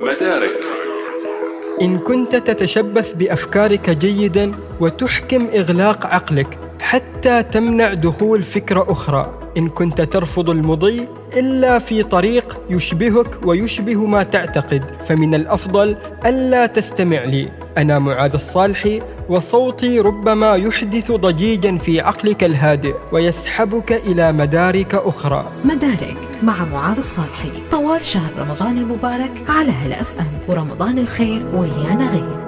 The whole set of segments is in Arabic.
مدارك. إن كنت تتشبث بأفكارك جيدا وتحكم إغلاق عقلك حتى تمنع دخول فكرة أخرى. إن كنت ترفض المضي إلا في طريق يشبهك ويشبه ما تعتقد فمن الأفضل ألا تستمع لي. أنا معاذ الصالحي وصوتي ربما يحدث ضجيجا في عقلك الهادئ ويسحبك إلى مدارك أخرى. مدارك. مع معاذ الصالحي. طوال شهر رمضان المبارك على هلا اف ام ورمضان الخير ويانا غير.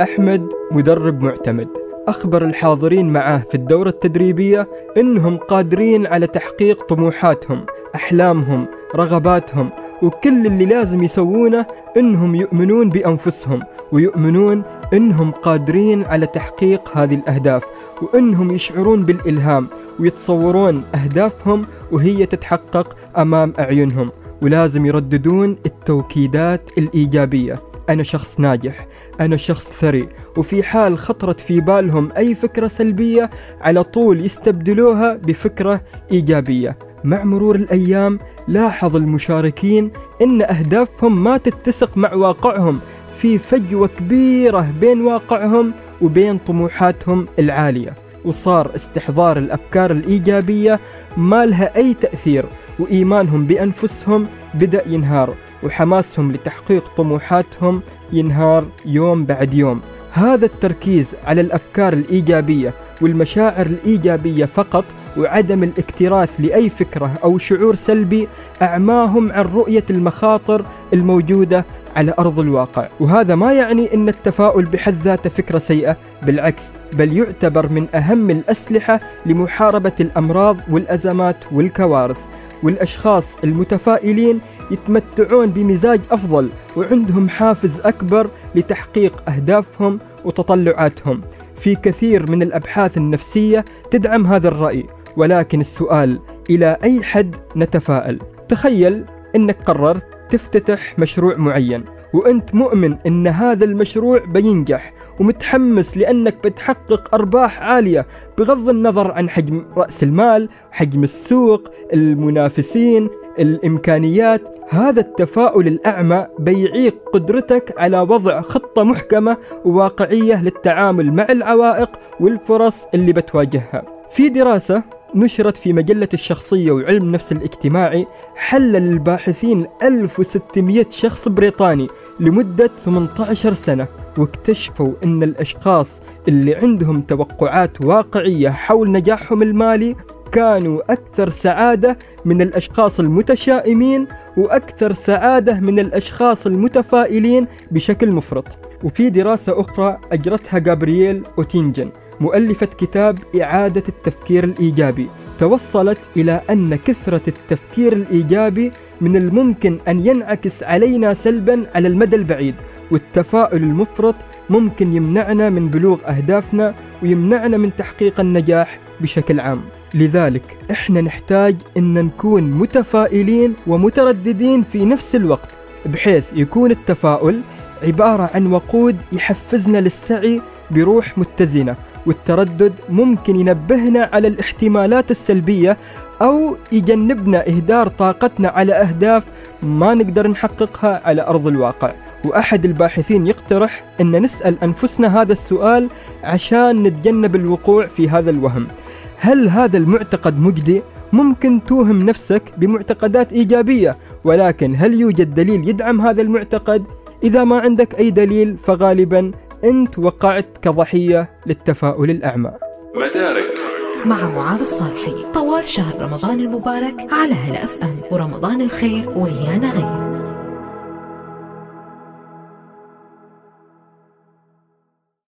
أحمد مدرب معتمد. أخبر الحاضرين معه في الدورة التدريبية أنهم قادرين على تحقيق طموحاتهم أحلامهم رغباتهم وكل اللي لازم يسوونه أنهم يؤمنون بأنفسهم ويؤمنون أنهم قادرين على تحقيق هذه الأهداف وأنهم يشعرون بالإلهام ويتصورون أهدافهم وهي تتحقق أمام أعينهم ولازم يرددون التوكيدات الإيجابية. أنا شخص ناجح أنا شخص ثري وفي حال خطرت في بالهم أي فكرة سلبية على طول يستبدلوها بفكرة إيجابية. مع مرور الأيام لاحظ المشاركين أن أهدافهم ما تتسق مع واقعهم. في فجوة كبيرة بين واقعهم وبين طموحاتهم العالية. وصار استحضار الأفكار الإيجابية ما لها أي تأثير وإيمانهم بأنفسهم بدأ ينهار وحماسهم لتحقيق طموحاتهم ينهار يوم بعد يوم. هذا التركيز على الأفكار الإيجابية والمشاعر الإيجابية فقط وعدم الاكتراث لأي فكرة أو شعور سلبي أعماهم عن رؤية المخاطر الموجودة على أرض الواقع. وهذا ما يعني أن التفاؤل بحد ذاته فكرة سيئة بالعكس بل يعتبر من أهم الأسلحة لمحاربة الأمراض والأزمات والكوارث. والأشخاص المتفائلين يتمتعون بمزاج أفضل وعندهم حافز أكبر لتحقيق أهدافهم وتطلعاتهم. في كثير من الأبحاث النفسية تدعم هذا الرأي ولكن السؤال إلى أي حد نتفائل؟ تخيل أنك قررت تفتتح مشروع معين وأنت مؤمن أن هذا المشروع بينجح ومتحمس لأنك بتحقق أرباح عالية بغض النظر عن حجم رأس المال حجم السوق المنافسين الإمكانيات. هذا التفاؤل الأعمى بيعيق قدرتك على وضع خطة محكمة وواقعية للتعامل مع العوائق والفرص اللي بتواجهها. في دراسة نشرت في مجلة الشخصية وعلم النفس الاجتماعي حلل الباحثين 1600 شخص بريطاني لمدة 18 سنة واكتشفوا أن الأشخاص اللي عندهم توقعات واقعية حول نجاحهم المالي كانوا أكثر سعادة من الأشخاص المتشائمين وأكثر سعادة من الأشخاص المتفائلين بشكل مفرط. وفي دراسة أخرى أجرتها جابرييل أوتينجن. مؤلفة كتاب إعادة التفكير الإيجابي. توصلت إلى أن كثرة التفكير الإيجابي من الممكن أن ينعكس علينا سلبا على المدى البعيد والتفاؤل المفرط ممكن يمنعنا من بلوغ أهدافنا ويمنعنا من تحقيق النجاح بشكل عام. لذلك إحنا نحتاج أن نكون متفائلين ومترددين في نفس الوقت بحيث يكون التفاؤل عبارة عن وقود يحفزنا للسعي بروح متزنة. والتردد ممكن ينبهنا على الاحتمالات السلبية أو يجنبنا إهدار طاقتنا على أهداف ما نقدر نحققها على أرض الواقع وأحد الباحثين يقترح أن نسأل أنفسنا هذا السؤال عشان نتجنب الوقوع في هذا الوهم هل هذا المعتقد مجدي؟ ممكن توهم نفسك بمعتقدات إيجابية ولكن هل يوجد دليل يدعم هذا المعتقد؟ إذا ما عندك أي دليل فغالبا أنت وقعت كضحية للتفاؤل الأعمى. مدارك. مع معاذ الصالحي طوال شهر رمضان المبارك على هلا أف أم. ورمضان الخير ويانا غير.